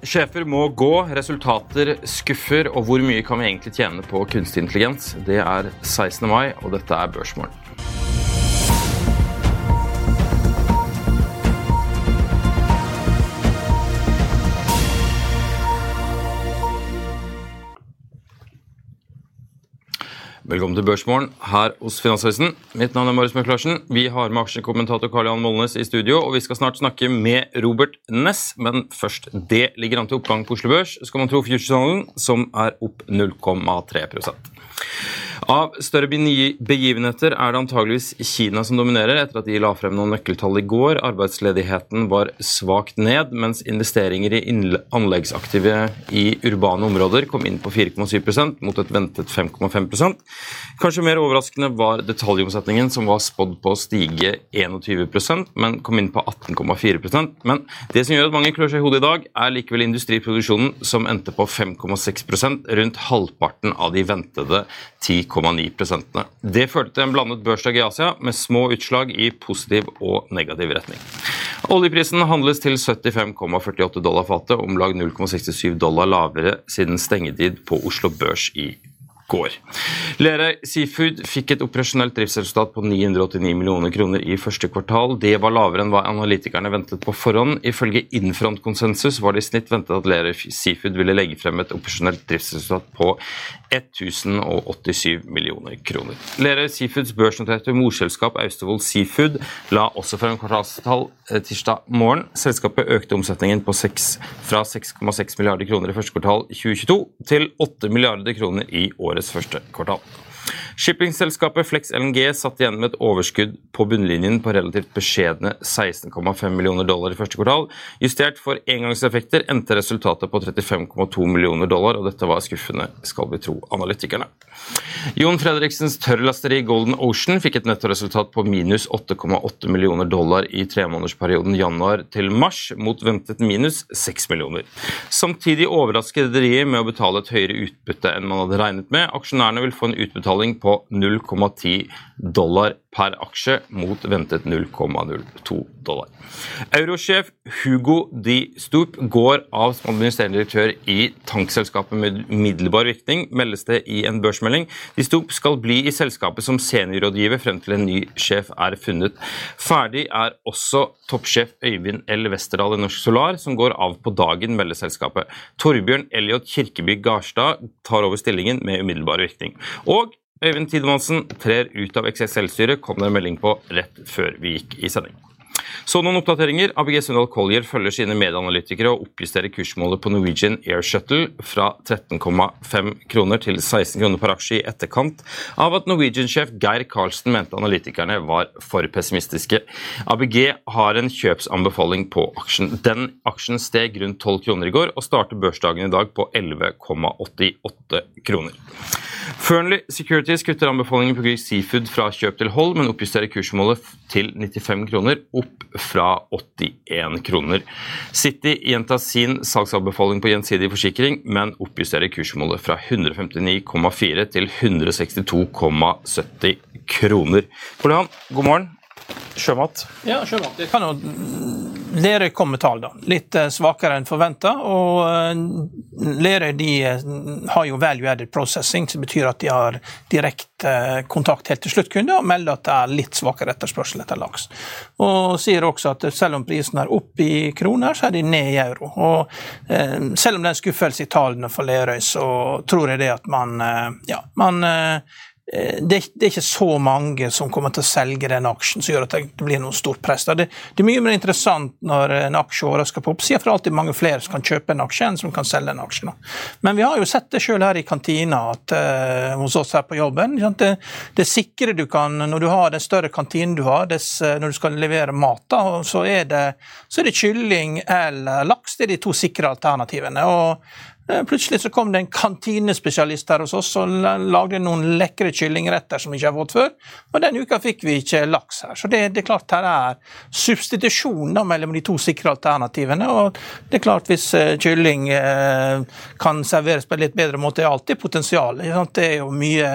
Sjefer må gå, resultater skuffer, og hvor mye kan vi egentlig tjene på kunstig intelligens? Det er 16. mai, og dette er Børsmorgen. Velkommen til Børsmorgen her hos Finansavisen. Mitt navn er Marius Møklarsen. Vi har med aksjekommentator Karl Jan Molnes i studio, og vi skal snart snakke med Robert Ness. Men først, det ligger an til oppgang på Oslo Børs, skal man tro futureshandelen, som er opp 0,3 av større begivenheter er det antageligvis Kina som dominerer, etter at de la frem noen nøkkeltall i går. Arbeidsledigheten var svakt ned, mens investeringer i anleggsaktive i urbane områder kom inn på 4,7% mot et ventet 5,5% Kanskje mer overraskende var detaljomsetningen, som var spådd på å stige 21 men kom inn på 18,4% Men det som gjør at mange klør seg i hodet i dag, er likevel industriproduksjonen, som endte på 5,6% rundt halvparten av de ventede 10,5 0,9% Det førte til en blandet børsdag i Asia, med små utslag i positiv og negativ retning. Oljeprisen handles til 75,48 dollar fatet, om lag 0,67 dollar lavere siden stengetid på Oslo Børs i går. Lerøy Seafood fikk et operasjonelt driftsresultat på 989 millioner kroner i første kvartal. Det var lavere enn hva analytikerne ventet på forhånd. Ifølge Infront konsensus var det i snitt ventet at Lerøy Seafood ville legge frem et operasjonelt driftsresultat på 1087 millioner kroner. Lerøy Seafoods børsnoterte morselskap Austevoll Seafood la også frem kvartalstall eh, tirsdag morgen. Selskapet økte omsetningen 6, fra 6,6 milliarder kroner i første kvartal 2022 til 8 milliarder kroner i årets første kvartal. Shippingselskapet Flex LNG satt igjen med et overskudd på bunnlinjen på relativt beskjedne 16,5 millioner dollar i første kvartal. Justert for engangseffekter endte resultatet på 35,2 millioner dollar, og dette var skuffende, skal vi tro analytikerne. Jon Fredriksens tørrlasteri Golden Ocean fikk et nettoresultat på minus 8,8 millioner dollar i tremånedersperioden januar til mars, mot ventet minus 6 millioner. Samtidig overrasket rederiet med å betale et høyere utbytte enn man hadde regnet med. Aksjonærene vil få en utbetaling på 0,10 dollar per aksje mot ventet 0,02 dollar. Eurosjef Hugo Di Stup går av som administrerende direktør i tankselskapet med middelbar virkning, meldes det i en børsmelding. Di Stup skal bli i selskapet som seniorrådgiver frem til en ny sjef er funnet. Ferdig er også toppsjef Øyvind L. Westerdal i Norsk Solar, som går av på dagen, melder selskapet. Torbjørn Elliot Kirkeby Garstad tar over stillingen med umiddelbar virkning. Og Øyvind Tidemansen trer ut av XXL-styret, kom det en melding på rett før vi gikk i sending. Så noen oppdateringer. ABG Sundal Collier følger sine medanalytikere og oppjusterer kursmålet på Norwegian Air Shuttle fra 13,5 kroner til 16 kroner per aksje i etterkant av at Norwegian-sjef Geir Karlsen mente analytikerne var for pessimistiske. ABG har en kjøpsanbefaling på aksjen. Den aksjen steg rundt 12 kroner i går og starter børsdagen i dag på 11,88 kroner. Fernley Securities kutter anbefalingen på Grieg Seafood fra kjøp til hold, men oppjusterer kursmålet til 95 kroner, opp fra 81 kroner. City gjentar sin salgsanbefaling på gjensidig forsikring, men oppjusterer kursmålet fra 159,4 til 162,70 kroner. Polian, god morgen. Sjømat? Ja, sjømat. Det kan jo Lerøy kom med tall, da. Litt eh, svakere enn forventa. Og eh, Lerøy de eh, har jo value added processing, som betyr at de har direkte kontakt helt til sluttkunde og melder at det er litt svakere etterspørsel etter laks. Og sier også at selv om prisen er opp i kroner, så er de ned i euro. Og selv om det er en skuffelse i tallene for Lerøy, så tror jeg det at man, ja, man det, det, er ikke så mange som kommer til å selge den aksjen som gjør at det blir noe stort press. Det, det, er mye mer interessant når en aksje overrasker på oppsida, for det er alltid mange flere som kan kjøpe en aksje enn som kan selge en aksje. Men vi har jo sett det sjøl her i kantina at, uh, hos oss her på jobben. Det, det sikre du kan Når du har den større kantinen du har, dess, uh, når du skal levere mat, da, så, er det, så er det kylling eller laks. Det er de to sikre alternativene. og Eh, plutselig så kom det en kantinespesialist her hos oss og lagde noen lekre kyllingretter som vi ikke har fått før. Og den uka fikk vi ikke laks her. Så det, det er klart her er substitusjon da, mellom de to sikre alternativene. Og det er klart hvis uh, kylling eh, kan serveres på en litt bedre måte, er alltid potensial. Det er jo mye,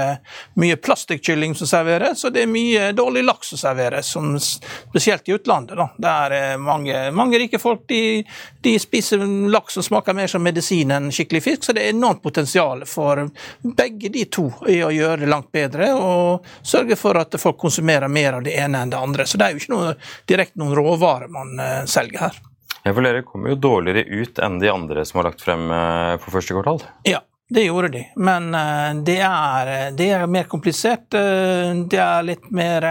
mye plastikkylling som serveres, og det er mye dårlig laks som serveres, som, spesielt i utlandet. Da. Der er mange, mange rike folk de, de spiser laks som smaker mer som medisin enn skikkelig skikkelig fisk, så det er enormt potensial for begge de to i å gjøre det langt bedre og sørge for at folk konsumerer mer av det ene enn det andre. Så det er jo ikke noe, direkte noen råvarer man uh, selger her. Ja, for Dere kommer jo dårligere ut enn de andre som har lagt frem uh, for første kvartal? Ja, det gjorde de, men uh, det, er, det, er, mer komplisert. det er litt mer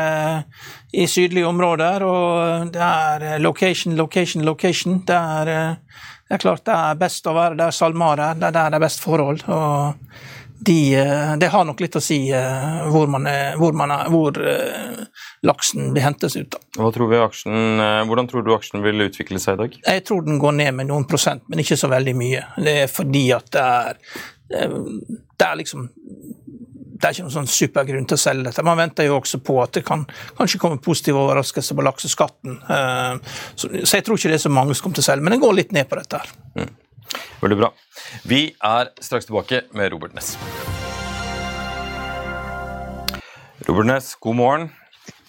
i sydlige områder, og det er location, location, location. Det er det er klart det er best å være der SalMar det er der det er best forhold. og de, eh, det har nok litt å si eh, hvor, man er, hvor, man er, hvor eh, laksen blir hentes ut. Hva tror vi aksjen, hvordan tror du aksjen vil utvikle seg i dag? Jeg tror den går ned med noen prosent, men ikke så veldig mye. Det er fordi at det er, det er liksom det er ikke noen sånn supergrunn til å selge dette. Man venter jo også på at det kan kanskje komme positive overraskelser på lakseskatten. Så, så jeg tror ikke det er så mange som kommer til å selge, men det går litt ned på dette. her. Mm. Veldig bra. Vi er straks tilbake med Robert Ness. Robert Ness, god morgen.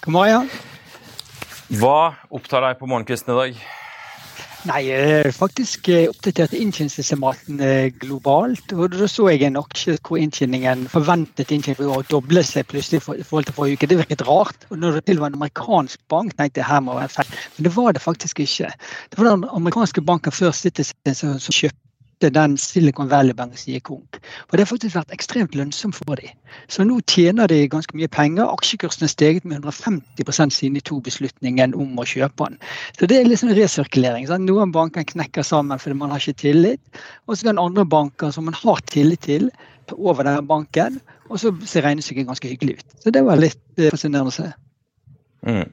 God morgen. Hva opptar deg på morgenkvisten i dag? Nei, faktisk eh, oppdaterte inntjeningsestimaten eh, globalt. og Da så jeg en aksje hvor inntjeningen, forventet inntjening å doble seg plutselig i forhold til forrige uke. Det virket rart. og Når det til var en amerikansk bank, tenkte jeg her må være feil. Men det var det faktisk ikke. Det var den amerikanske banken før Citizen som kjøpte etter den Silicon Valley-banken som gikk konk. For det har faktisk vært ekstremt lønnsomt for dem. Så nå tjener de ganske mye penger. Aksjekursen er steget med 150% siden de tok beslutningen om å kjøpe den. Så det er liksom resirkulering. Sant? Noen banker knekker sammen fordi man har ikke tillit. Og så kan andre banker som man har tillit til, ta over den banken. Og så ser regnestykket ganske hyggelig ut. Så det var litt eh, fascinerende å se. Mm.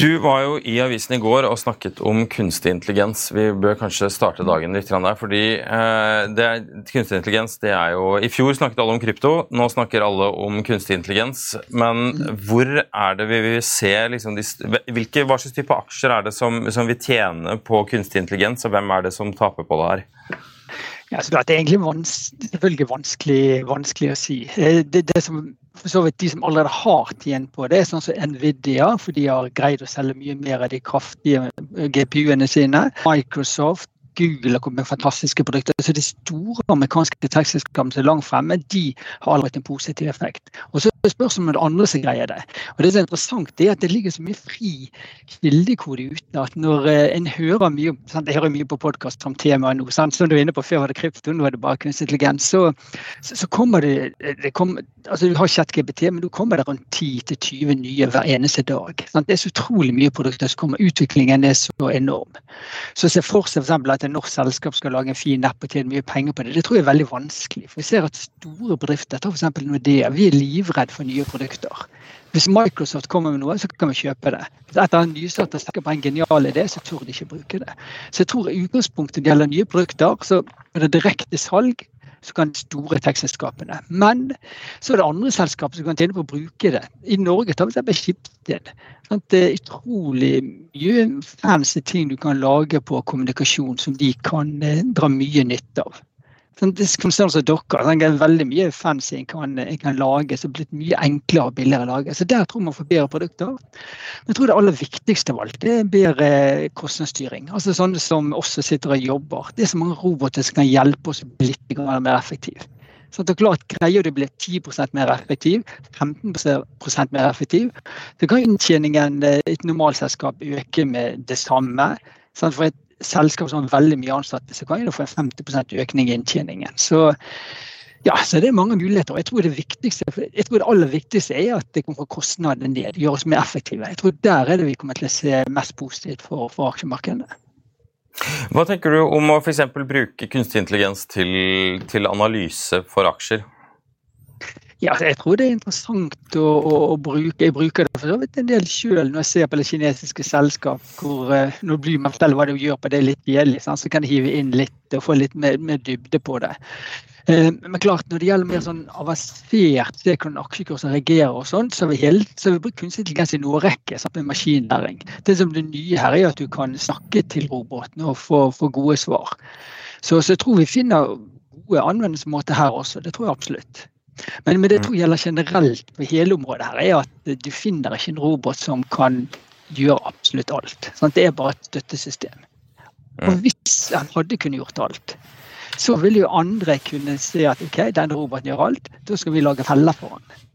Du var jo i avisen i går og snakket om kunstig intelligens. Vi bør kanskje starte dagen litt der. fordi eh, det, Kunstig intelligens det er jo I fjor snakket alle om krypto, nå snakker alle om kunstig intelligens. Men hvor er det vi vil se liksom, hvilke, Hva slags type aksjer er det som, som vil tjene på kunstig intelligens, og hvem er det som taper på det her? Ja, så det er egentlig vans selvfølgelig vanskelig, vanskelig, å si. Eh, det, det som vidt de som allerede har tjent på det, er sånn som Nvidia, for de har greid å selge mye mer av de kraftige GPU-ene sine. Microsoft, Google har kommet med fantastiske produkter. Så De store amerikanske tekstselskapene som er langt fremme, de har hatt en positiv effekt. Og så er spørsmålet om det andre som greier det. Og Det som er interessant, det er at det ligger så mye fri kildekode ute at når eh, en hører mye sant? Jeg hører mye på podkast om temaet nå. Sant? Som du var inne på Før var det krypto, nå er det bare kunstig intelligens. Så, så, så, kommer det, det kommer, altså Du har ChatGPT, men du kommer det rundt 10-20 nye hver eneste dag. Sant? Det er så utrolig mye produkter som kommer. Utviklingen er så enorm. Så se for seg f.eks. at et norsk selskap skal lage en fin app og tjene mye penger på det, det tror jeg er veldig vanskelig. For vi ser at store bedrifter, ta f.eks. Nordea, vi er livredd for nye produkter. Hvis Microsoft kommer med noe, så kan vi kjøpe det. Hvis et annet nystarter snakker på en genial idé, så tør de ikke bruke det. Så jeg tror i utgangspunktet gjelder nye produkter, så er det direkte salg så kan de store tekstselskapene. Men så er det andre selskaper som kan tjene på å bruke det. I Norge tar vi f.eks. Skipsted. Det er utrolig mye fancy ting du kan lage på kommunikasjon som de kan eh, dra mye nytte av. Sånn, diskonsern som sånn dere, det er veldig mye fancy en kan, kan lage, som er blitt mye enklere og billigere å lage. Så der tror man får bedre produkter. Men jeg tror det aller viktigste av alt det er bedre kostnadsstyring. Altså Sånne som også sitter og jobber. Det er så mange roboter som kan hjelpe oss litt mer effektive. Det er klart, Greier du å bli 10 mer effektiv, 15% mer effektiv, så kan inntjeningen i eh, et normalselskap øke med det samme. For et selskap som har veldig mye ansatte, så kan du få en 50% økning i inntjeningen. Så Ja, så det er mange muligheter. Jeg tror det, viktigste, jeg tror det aller viktigste er at det kommer kostnadene ned, gjør oss mer effektive. Jeg tror Der er det vi kommer til å se mest positivt for, for aksjemarkedene. Hva tenker du om å f.eks. bruke kunstig intelligens til, til, analyse for aksjer? Ja, jeg tror det er interessant å, å, å bruke. Jeg bruker det for så vidt en del sjøl når jeg ser på det kinesiske selskap. hvor uh, Når blir man hva de gjør på det litt gjeldig, så kan jeg hive inn litt og få litt mer, mer dybde på det. Uh, men klart, når det gjelder mer sånn avansert se hvordan aksjekursen reagerer, og sånn, så har vi, brukt kunstig intelligens i rekke med maskinlæring. Det som det nye her er at du kan snakke til roboten og få, få gode svar. Så, så, jeg tror vi finner gode anvendelsesmåter her også. Det tror jeg absolutt. Men, men det jeg tror gjelder generelt på hele området her, er at du finner ikke en robot som kan gjøre absolutt alt. Sant? Det er bare et støttesystem. Og hvis han hadde kunnet gjort alt, så vil jo andre kunne se at ok, denne roboten gjør alt, da skal vi lage feller for han.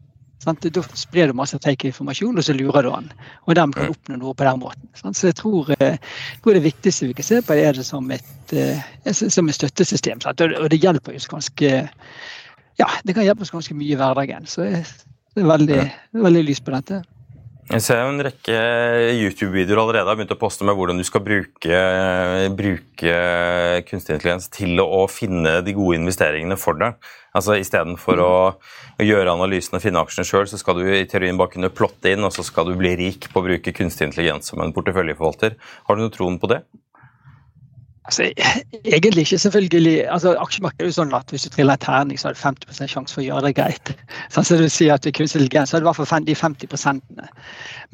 Sant? Da sprer du masse fake informasjon, og så lurer du han. Og dermed kan oppnå noe på den måten. Sant? Så jeg tror, jeg eh, tror, det viktigste vi kan se på, er det som et, eh, som et støttesystem. Sant? Og det hjelper oss ganske ja, det kan hjelpe oss ganske mye i hverdagen. Så jeg er veldig, veldig lys på dette. Jeg ser en rekke YouTube-videoer allerede har begynt å poste med hvordan du skal bruke, bruke kunstig intelligens til å finne de gode investeringene for deg. Altså Istedenfor å, å gjøre analysen og finne aksjene sjøl, så skal du i teorien bare kunne plotte inn, og så skal du bli rik på å bruke kunstig intelligens som en porteføljeforvalter. Har du noe troen på det? Altså, egentlig ikke, selvfølgelig. Altså, aksjemarkedet er jo sånn at hvis du triller en terning, så har du 50% sjanse for å gjøre det greit. Sånn som du sier at kunstig intelligens, så er det i hvert fall de 50%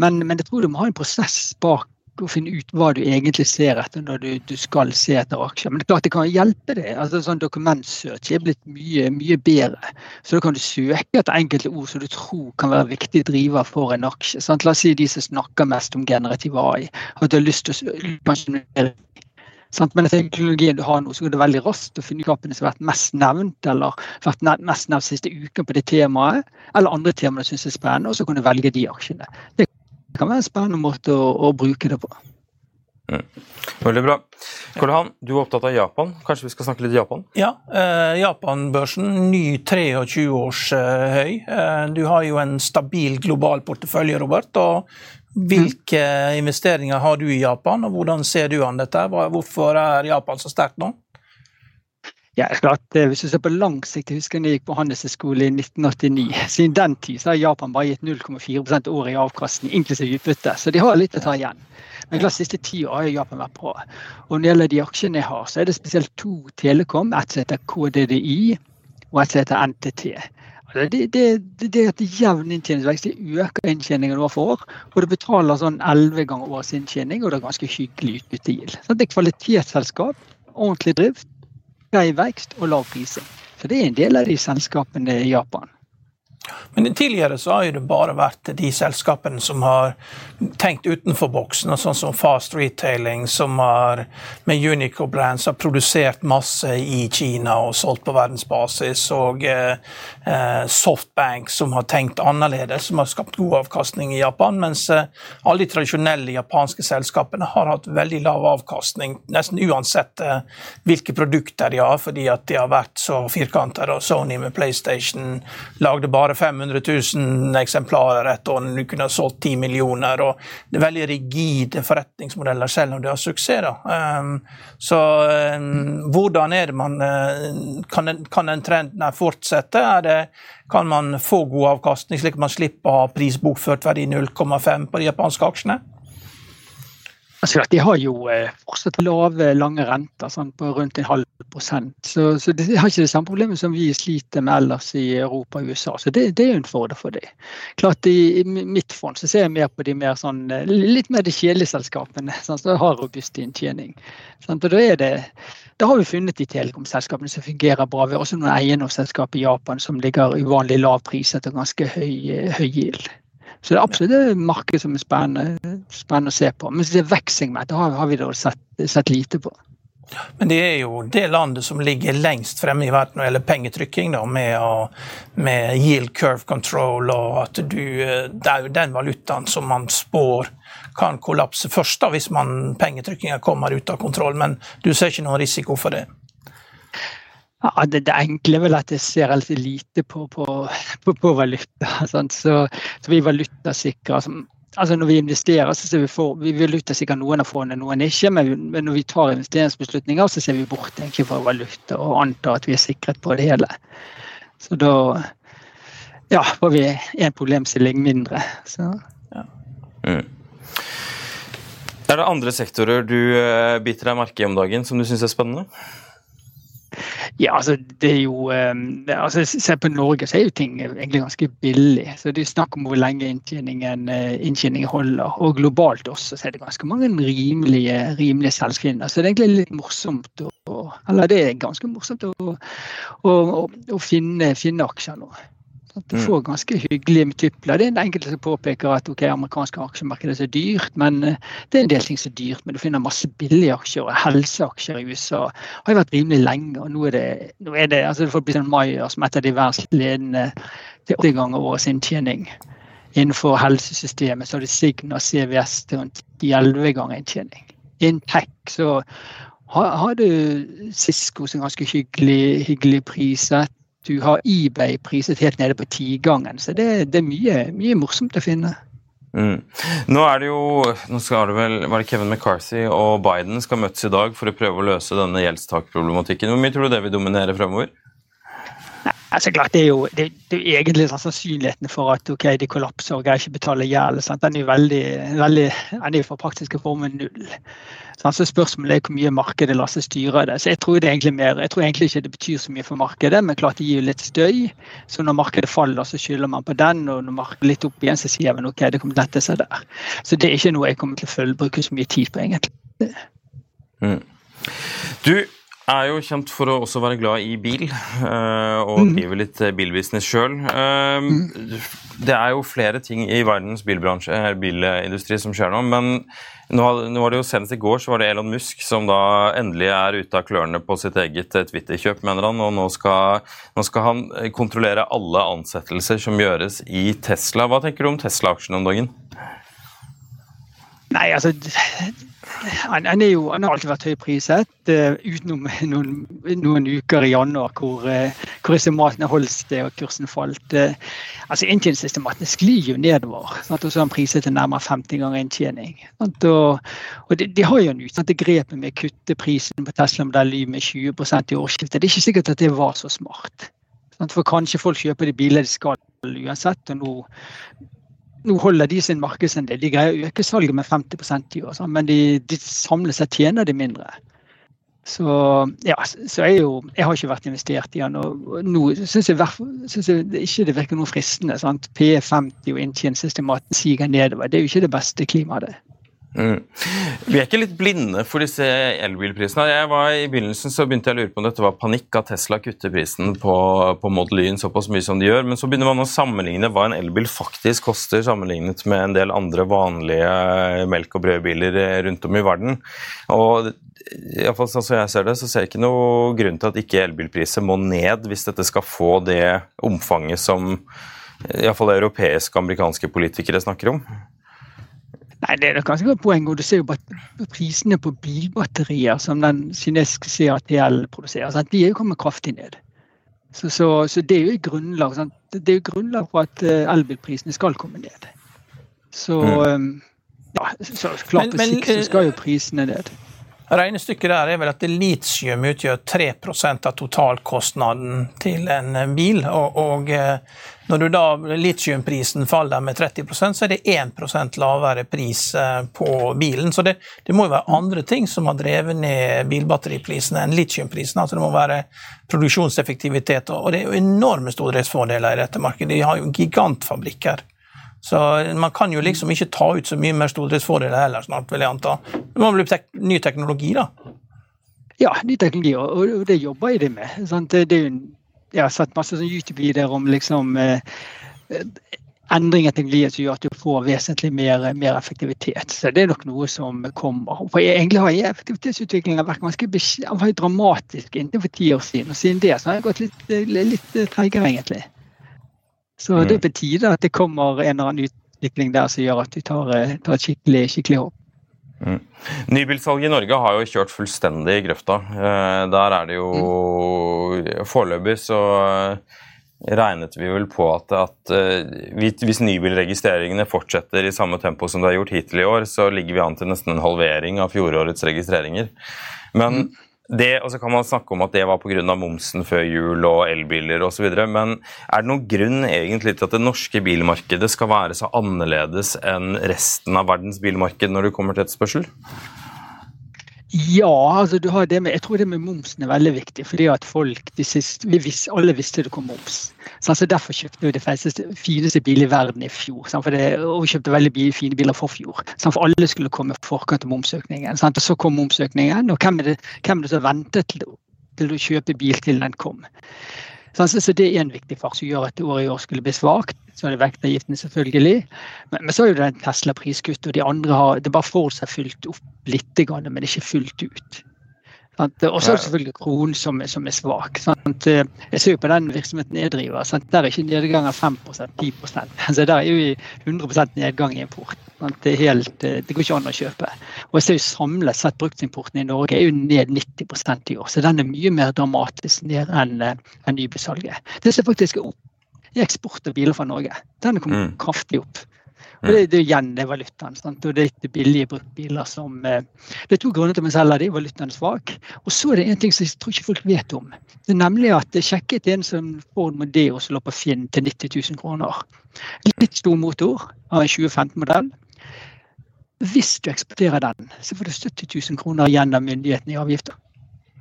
men, men jeg tror du må ha en prosess bak å finne ut hva du egentlig ser etter når du, du skal se etter aksjer. Men det er klart det kan hjelpe deg. altså sånn Dokumentsøk er blitt mye, mye bedre. Så da kan du søke etter enkelte ord som du tror kan være viktig driver for en aksje. Sant? La oss si de som snakker mest om generativ AI. At du har lyst til å kanskje Sant? Men teknologien du har nå, så går det veldig raskt å finne knappene som har vært mest nevnt, eller vært mest nevnt siste uken på det temaet, eller andre temaer du syns er spennende, og så kan du velge de aksjene. Det kan være en spennende måte å, å bruke det på. Mm. Veldig bra. Karl Johan, du er opptatt av Japan. Kanskje vi skal snakke litt Japan? Ja, eh, Japan-børsen, ny 23 års eh, høy. Eh, du har jo en stabil global portefølje, Robert. og hvilke investeringer har du i Japan, og hvordan ser du an dette? Hvorfor er Japan så sterkt nå? Ja, klart, eh, Hvis du ser på lang sikt, jeg husker jeg gikk på handelshøyskole i 1989. Siden den tid har Japan bare gitt 0,4 året i avkastning, inklusiv utbytte. Så de har litt å ta igjen. Men klart, siste ti år har Japan vært bra. Og når det gjelder de aksjene jeg har, så er det spesielt to Telekom. Et som heter KDDI, og et som heter NTT. Det, det, det, er at jevn inntjeningsvekst Det øker inntjeningen år for år. Og det betaler sånn elleve ganger års inntjening, og det er ganske hyggelig utbyttegild. Det er kvalitetsselskap, ordentlig drift, grei vekst og lav prising. Så det er en del av de selskapene i Japan. Men tidligere så har det bare vært de selskapene som har tenkt utenfor boksen, sånn som Fast Retailing, som har med Unico Brands har produsert masse i Kina og solgt på verdensbasis, og eh, eh, Softbank, som har tenkt annerledes, som har skapt god avkastning i Japan, mens eh, alle de tradisjonelle japanske selskapene har hatt veldig lav avkastning, nesten uansett eh, hvilke produkter de har, fordi at de har vært så firkantet. Og Sony med PlayStation lagde bare 500 000 eksemplarer et år, du kunne ha solgt 10 millioner. og Det er veldig rigide forretningsmodeller selv om du har suksess. Um, så um, hvordan er det man Kan den, kan den trenden fortsette? Det, kan man få god avkastning, slik at man slipper å ha prisbokført verdi 0,5 på de japanske aksjene? Altså, de har jo eh, fortsatt lave, lange renter sånn, på rundt en halv prosent. Så, så, de har ikke det samme problemet som vi sliter med ellers i Europa og USA. Så det, det er jo en fordel for dem. Klart I mitt fond så ser jeg mer på de mer sånn, eh, litt mer de kjedelige selskapene sånn, som har robust inntjening. Sånn, og da, er det, da har vi funnet de telekomselskapene som fungerer bra. Vi har også noen eiendomsselskap i Japan som ligger uvanlig lav pris etter ganske høy, eh, høy yield. Så det er absolutt et marked som er spennende, spennende å se på. Men det vekstsegment har, har vi da sett, sett, lite på. Men det er jo det landet som ligger lengst fremme i verden når det gjelder pengetrykking, da, med, å, med, yield curve control, og at du Det er jo den valutaen som man spår kan kollapse først, da, hvis pengetrykkinga kommer ut av kontroll. Men du ser ikke noen risiko for det? Ja, det, det, enkle er vel at jeg ser altså lite på, på, på, på valuta. Sant? Så, så vi er Som, Altså, når vi investerer, så ser vi for, vi valutasikrer noen av fondene, noen ikke. Men, men, når vi tar investeringsbeslutninger, så ser vi bort egentlig fra valuta og antar at vi er sikret på det hele. Så da ja, får vi én problemstilling mindre. Så. Ja. Mm. Er det andre sektorer du eh, biter deg merke i om dagen som du syns er spennende? Ja, altså det er jo um, altså Se på Norge, så er jo ting egentlig ganske billig. Så det er snakk om hvor lenge inntjeningen, uh, inntjeningen, holder. Og globalt også så er det ganske mange rimelige, rimelige selvskrinner. Så det er egentlig litt morsomt å, Eller det er ganske morsomt å, å, å finne, finne aksjer nå. Du mm. får ganske hyggelige multipler. Det er en enkelte som påpeker at ok, amerikanske aksjemarkedet er så dyrt, men eh, det er en del ting som er dyrt. Men du finner masse billige aksjer, og helseaksjer i USA har jo vært rimelig lenge. og Nå er det, nå er det altså det får bli sånn Maier som et av de verdensledende til åtte ganger årets inntjening. Innenfor helsesystemet så har du Signa CVS til rundt 11 ganger inntjening. Innen så har, har du Cisco som ganske hyggelig, hyggelig priset du har eBay priset helt nede på tigangen. Så det, det er mye, mye, morsomt å finne. Mm. Nå er det jo nå skal det vel, var det Kevin McCarthy og Biden skal møtes i dag for å prøve å løse denne gjeldstakproblematikken. Hvor mye tror du det vil dominere fremover? Altså klart, Det er jo, det, det er egentlig sånn sannsynligheten for at okay, de kollapser og greier ikke betale gjeld. Den er jo veldig, veldig, den er for praktiske formen null. Så spørsmålet er hvor mye markedet lar seg styre det. Så jeg tror, det egentlig mer, jeg tror egentlig ikke det betyr så mye for markedet, men klart det gir jo litt støy. Så når markedet faller, så skylder man på den, og når markedet litt opp igjen, så sier man ok, det kommer til å lette seg der. Så det er ikke noe jeg kommer til å følge, bruke så mye tid på, egentlig. Mm. Du, er jo kjent for å også være glad i bil, eh, og mm. driver litt eh, bilbusiness sjøl. Eh, mm. Det er jo flere ting i verdens bilbransje, bilindustri som skjer nå, men nå, var det jo senest i går så var det Elon Musk som da endelig er ute av klørne på sitt eget Twitter-kjøp, mener han, og nå skal, nå skal, han kontrollere alle ansettelser som gjøres i Tesla. Hva tenker du om Tesla-aksjene om dagen? Nei, altså han, han, jo, han, har alltid vært høypriset, uh, utenom noen, noen, uker i januar hvor, uh, hvor estimatene holdt det og kursen falt. Uh, altså Inntjeningsestimatene sklir jo nedover. Sant? og så har han priset til nærmere 50 ganger inntjening. Sant? Og, og de, de, har jo en utsatte grepet med å kutte prisen på Tesla-modell Y med 20% i årsskiftet. Det er ikke sikkert at det var så smart. Sant? For kanskje folk kjøper de bilene de skal uansett. og nå nå holder de sin markedsandel. De greier å øke salget med 50 i år, men de, de samlet sett tjener de mindre. Så ja, så jeg, jo, jeg har ikke vært investert i den. og Nå syns jeg, synes jeg ikke det virker noe fristende. sant? P50 og inntjeningssystematen siger nedover. Det er jo ikke det beste klimaet. Mm. Vi er ikke litt blinde for disse elbilprisene. Jeg var I begynnelsen så begynte jeg å lure på om dette var panikk at Tesla kutter prisen på, på Model Y såpass mye som de gjør, men så begynner man å sammenligne hva en elbil faktisk koster sammenlignet med en del andre vanlige melk- og brødbiler rundt om i verden. Og i fall, sånn som jeg ser det, så ser jeg ikke noe grunn til at ikke elbilpriser må ned hvis dette skal få det omfanget som iallfall europeiske og amerikanske politikere snakker om. Nei, Det er et ganske godt poeng. og Du ser jo bare prisene på bilbatterier som den kinesiske CATL produserer. Sant? De er jo kommet kraftig ned. Så, så, så det er jo grunnlag, sant? det er jo grunnlag for at uh, elbilprisene skal komme ned. Så, mm. ja, så klart på sikt så skal jo prisene ned. Regnestykket der er vel at litium utgjør 3% av totalkostnaden til en bil. Og, og eh, når da litiumprisen faller med 30% så er det 1% lavere pris eh, på bilen. Så det, det, må jo være andre ting som har drevet ned bilbatteriprisene enn litiumprisen. Altså det må være produksjonseffektivitet, og det er jo enorme stordriftsfordeler i dette markedet. De har jo gigantfabrikker. Så man kan jo liksom ikke ta ut så mye mer stordriftsfordeler heller snart, vil jeg anta. Det må bli tek ny teknologi, da? Ja, ny teknologi, og det jobber jeg med. Sant? Det er jo, jeg har sett masse YouTube-videoer om liksom eh, til i teknologien som gjør at du får vesentlig mer, mer, effektivitet. Så det er nok noe som kommer. For Egentlig har effektivitetsutviklingen vært ganske dramatisk inntil for ti år siden. Og siden det så har jeg gått litt, litt treigere, egentlig. Så det er mm. på tide at det kommer en eller annen utvikling der som gjør at vi tar, eh, tar et skikkelig, skikkelig håp. Mm. Nybilsalget i Norge har jo kjørt fullstendig i grøfta. Eh, der er det jo mm. Foreløpig så regnet vi vel på at, at hvis nybilregistreringene fortsetter i samme tempo som det har gjort hittil i år, så ligger vi an til nesten en halvering av fjorårets registreringer. Men mm. Det, og så kan man snakke om at det var pga. momsen før jul og elbiler osv. Men er det noen grunn egentlig til at det norske bilmarkedet skal være så annerledes enn resten av verdens bilmarked når det kommer til etterspørsel? Ja, altså du har det med, jeg tror det med momsen er veldig viktig. fordi at folk, siste, vi visste, Alle visste det kom moms. Så altså Derfor kjøpte vi festeste, fineste bilet i verden i fjor. For det, og vi kjøpte veldig fine biler for fjor. For alle skulle komme forkant av momsøkningen. Sant? Og Så kom momsøkningen, og hvem er det, hvem er det som ventet til, til å kjøpe bil til den kom? Så det er en viktig faktor som gjør at året i år skulle bli svakt. Så er det vektavgiftene, selvfølgelig. Men, men, så er det den Tesla-priskuttet, og de andre har det bare får seg fylt opp litt, men ikke fullt ut. Og så er det selvfølgelig kronen som, som, er svak. Sant? Jeg ser jo på den virksomheten jeg driver. Sant? Der er ikke nedgang av 5 10 Så Der er jo 100 nedgang i import. Det, helt, det, går ikke an å kjøpe. Og jeg ser jo Samlet sett bruktimporten i Norge er jo ned 90 i år. Så den er mye mer dramatisk ned enn en nybesalget. Det ser faktisk opp i eksport av biler fra Norge. Den kom mm. kraftig opp. Og det, det er igjen det valutaen. Sant? Og det er ikke billige bruktbiler som eh, Det er to grunner til at vi selger de, valutaen er svak. Og så er det en ting som jeg tror ikke folk vet om. Det er nemlig at jeg sjekket en som Ford Modeo som lå på Finn til 90 000 kroner. Litt stor motor av en 2015-modell. Hvis du eksporterer den, så får du 70 000 kroner igjen av myndighetene i avgifter.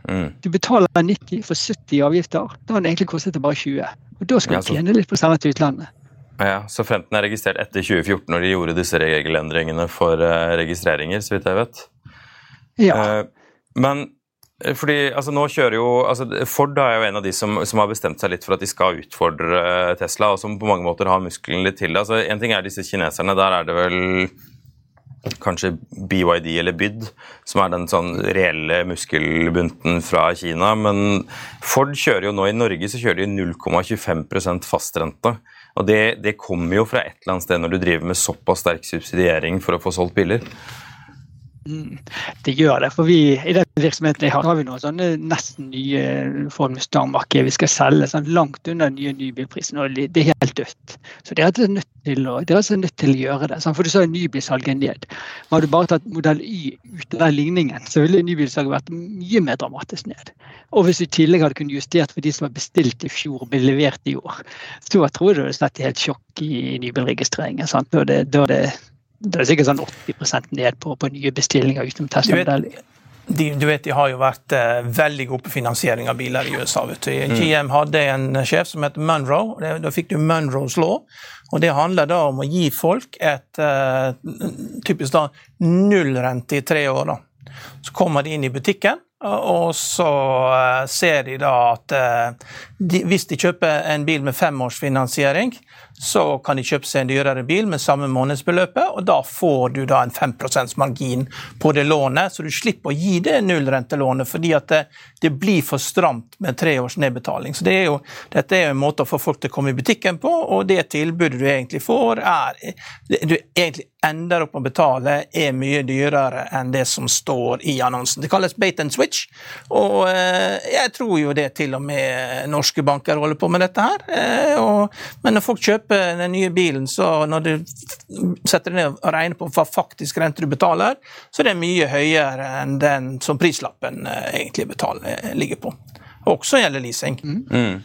Mm. Du betaler 90 for 70 avgifter. Da har den egentlig kostet det bare 20. Og da skal du tjene litt på å til utlandet. Ja, Så Fremten er registrert etter 2014, når de gjorde disse regelendringene for uh, registreringer, så vidt jeg vet. Ja. Uh, men eh, fordi, altså nå kjører jo, altså Ford er jo en av de som, som, har bestemt seg litt for at de skal utfordre Tesla, og som på mange måter har musklene litt til det. Altså, en ting er disse kineserne, der er det vel kanskje BYD eller BYD, som er den sånn reelle muskelbunten fra Kina. Men Ford kjører jo nå i Norge så kjører de 0,25% fastrente. Og det, det kommer jo fra et eller annet sted når du driver med såpass sterk subsidiering for å få solgt biler. Mm, det gjør det. for vi, I den virksomheten jeg har, har vi noen sånne nesten nye Ford Mustang-markeder vi skal selge sånn langt under den nye nybilprisen. og Det er helt dødt. Så dere er nødt til å, er nødt til å gjøre det. Sånn, for du sa nybilsalget ned. Men Hadde du bare tatt modell Y ut av den ligningen, så ville nybilsalget vært mye mer dramatisk ned. Og hvis du i tillegg hadde kunnet justert for de som var bestilt i fjor og ble levert i år, så tror jeg du hadde sett helt sjokk i nybilregistreringen. Sant? Da det, da det det er sikkert sånn 80 ned på, på nye bestillinger utenom Tesla-modell. De, du vet, de har jo vært eh, veldig gode på finansiering av biler i USA. vet du. Mm. GM hadde en sjef som het Munro. Da fikk du Munros law. og Det handler da om å gi folk et eh, typisk da nullrente i tre år. da. Så kommer de inn i butikken, og så eh, ser de da at eh, de, hvis de kjøper en bil med femårsfinansiering, så kan de kjøpe seg en dyrere bil med samme månedsbeløpet, og da får du da en 5 margin på det lånet, så du slipper å gi det nullrentelånet fordi at det, det, blir for stramt med tre års nedbetaling. Så det er jo, Dette er jo en måte å få folk til å komme i butikken på, og det tilbudet du egentlig får, er Du egentlig ender opp med å betale, er mye dyrere enn det som står i annonsen. Det kalles bait and switch, og eh, jeg tror jo det til og med norske banker holder på med dette her. Eh, og, men når folk kjøper kjøper den nye bilen, så når du setter deg ned og regner på hva faktisk rente du betaler, så er det mye høyere enn den som prislappen eh, egentlig betaler, ligger på. Også gjelder leasing. Mm.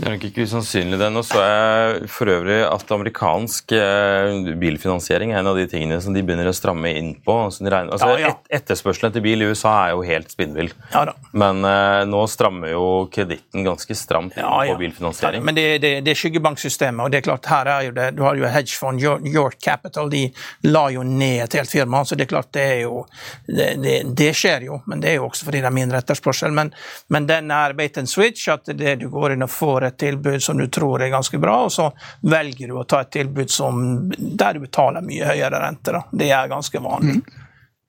Det er nok ikke usannsynlig det. Nå så jeg for øvrig at amerikansk eh, bilfinansiering er en av de tingene som de begynner å stramme inn på. Altså, altså, ja, ja. Et, etterspørselen etter bil i USA er jo helt spinnvill. Ja, men uh, nå strammer jo kreditten ganske stramt inn på bilfinansiering. men det, det, det, er skyggebanksystemet, og det er klart her er jo det, du har jo hedgefond, York Capital, de la jo ned et helt firma. så det er klart det er jo det, det skjer jo, men det er jo også fordi det er mindre etterspørsel. Men, men den er bait and switch, at det du går inn og får et tilbud som du tror er ganske bra, og så velger du å ta et tilbud som, der du betaler mye høyere rente. Da. Det er ganske vanlig.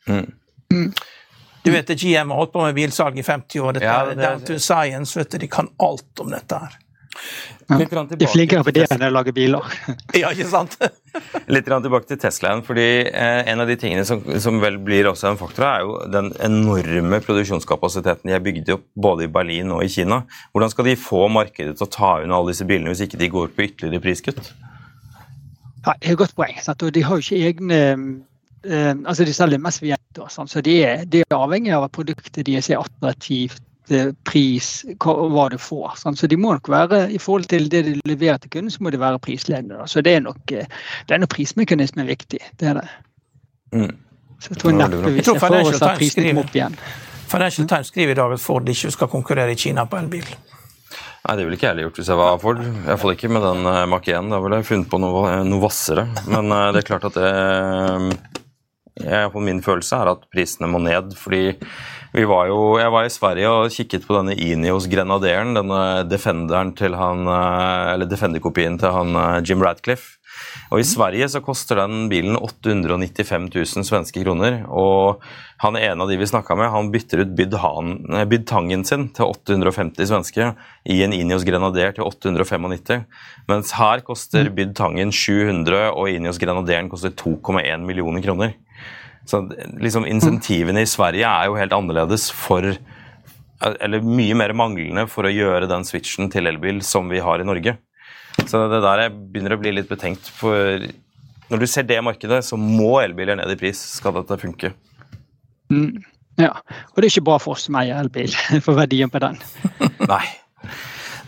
Mm. Mm. Du vet at GM har holdt på med bilsalg i 50 år. Dette ja, det, er down to science. vet du, De kan alt om dette her. De er flinkere på det enn å lage biler. ja, ikke sant? Litt tilbake til Teslaen. fordi eh, En av de tingene som, som, vel blir også en faktor, er jo den enorme produksjonskapasiteten de har bygd opp både i Berlin og i Kina. Hvordan skal de få markedet til å ta unna alle disse bilene hvis ikke de går på ytterligere priskutt? Ja, det er et godt poeng. Sant? og De har jo ikke egne eh, altså De selger mest nett, så de er, de er avhengig av at produktet deres er attraktivt pris, hva du får. Sant? Så de må nok være, i forhold til det de leverer til kunden, så må de være prisledende. Da. Så det er nok eh, denne prismekanismen viktig. Det er det. Mm. Så jeg tror neppe vi ser for oss at prisen opp igjen. Financial Times skriver i dag at Ford ikke skal konkurrere i Kina på elbil. Nei, det ville ikke jeg heller gjort hvis jeg var Ford. Iallfall ikke med den uh, Mach 1. Da ville jeg funnet på noe, noe vassere. Men det er klart at det jeg, Min følelse er at prisene må ned. fordi var jo, jeg var i Sverige og kikket på denne Inios Grenaderen, denne defenderen til han, eh, eller defenderkopien til han eh, Jim Radcliffe. Og I Sverige så koster den bilen 895 000 svenske kroner. og han ene av de vi snakka med, han bytter ut bydtangen sin til 850 svenske i en Inios Grenader til 895. Mens her koster mm. bydtangen 700, og Inios Grenaderen koster 2,1 millioner kroner. Så liksom, Insentivene i Sverige er jo helt annerledes for Eller mye mer manglende for å gjøre den switchen til elbil som vi har i Norge. Så det der jeg begynner å bli litt betenkt. For når du ser det markedet, så må elbiler ned i pris skal dette funke. Mm, ja, og det er ikke bra for oss som eier elbil, for verdien på den. Nei.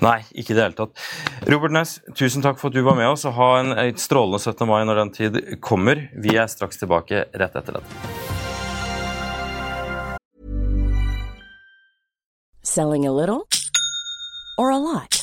Nei, ikke i det hele tatt. Robert Næss, tusen takk for at du var med oss, og ha en, strålende 17. mai når den tid kommer. Vi er straks tilbake rett etter dette. Selling a little or a lot?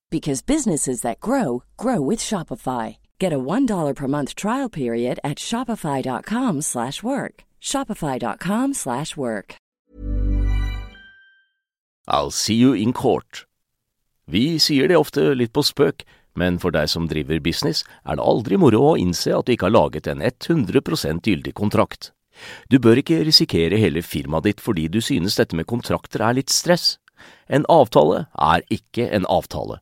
because businesses that grow grow with Shopify. Get a $1 per month trial period at Shopify.com slash work. Shopify.com slash work. I'll see you in court. Vi sier det ofte litt på spøk, men for deg som driver business, er det aldri moro å innse at du ikke har laget en 100% gyldig kontrakt. Du bør ikke risikere hele firmaet ditt fordi du synes dette med kontrakter er litt stress. En avtale er ikke en avtale.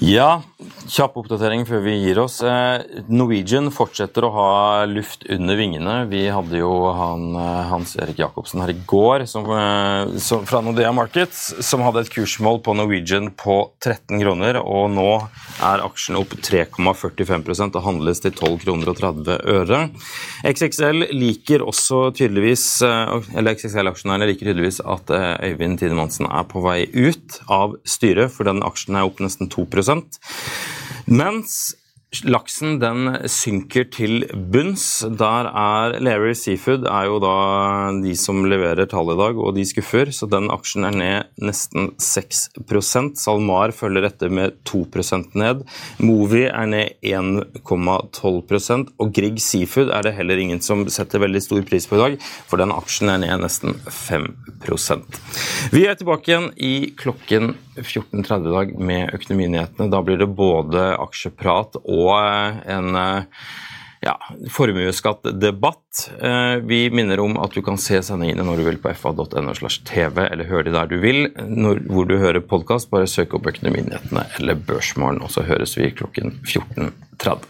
Ja, kjapp oppdatering før vi gir oss. Eh, Norwegian fortsetter å ha luft under vingene. Vi hadde jo han, eh, Hans Erik Jacobsen her i går som, eh, som, fra Nordea Markets, som hadde et kursmål på Norwegian på 13 kroner, og nå er aksjen opp 3,45% og handles til 12 kroner og 30 øre. XXL liker også tydeligvis, eller XXL-aksjonærene liker tydeligvis at Øyvind Tidemansen er på vei ut av styret, for den aksjen er opp nesten 2 mens Laksen den synker til bunns. Der er Lerøy Seafood er jo da de som leverer tall i dag, og de skuffer. Så den aksjen er ned nesten 6% SalMar følger etter med 2 ned. Movi er ned 1,12% og Grieg Seafood er det heller ingen som setter veldig stor pris på i dag, for den aksjen er ned nesten 5% Vi er tilbake igjen i klokken 14.30 i dag med Økonominyhetene. Da blir det både aksjeprat og eh, en, eh, ja, formuesskattdebatt. Eh, vi minner om at du kan se sendingene når du vil på fa.no slash tv, eller høre de der du vil. Når, hvor du hører podkast, bare søk opp Økonominyhetene eller Børsmorgen, og så høres vi klokken 14.30.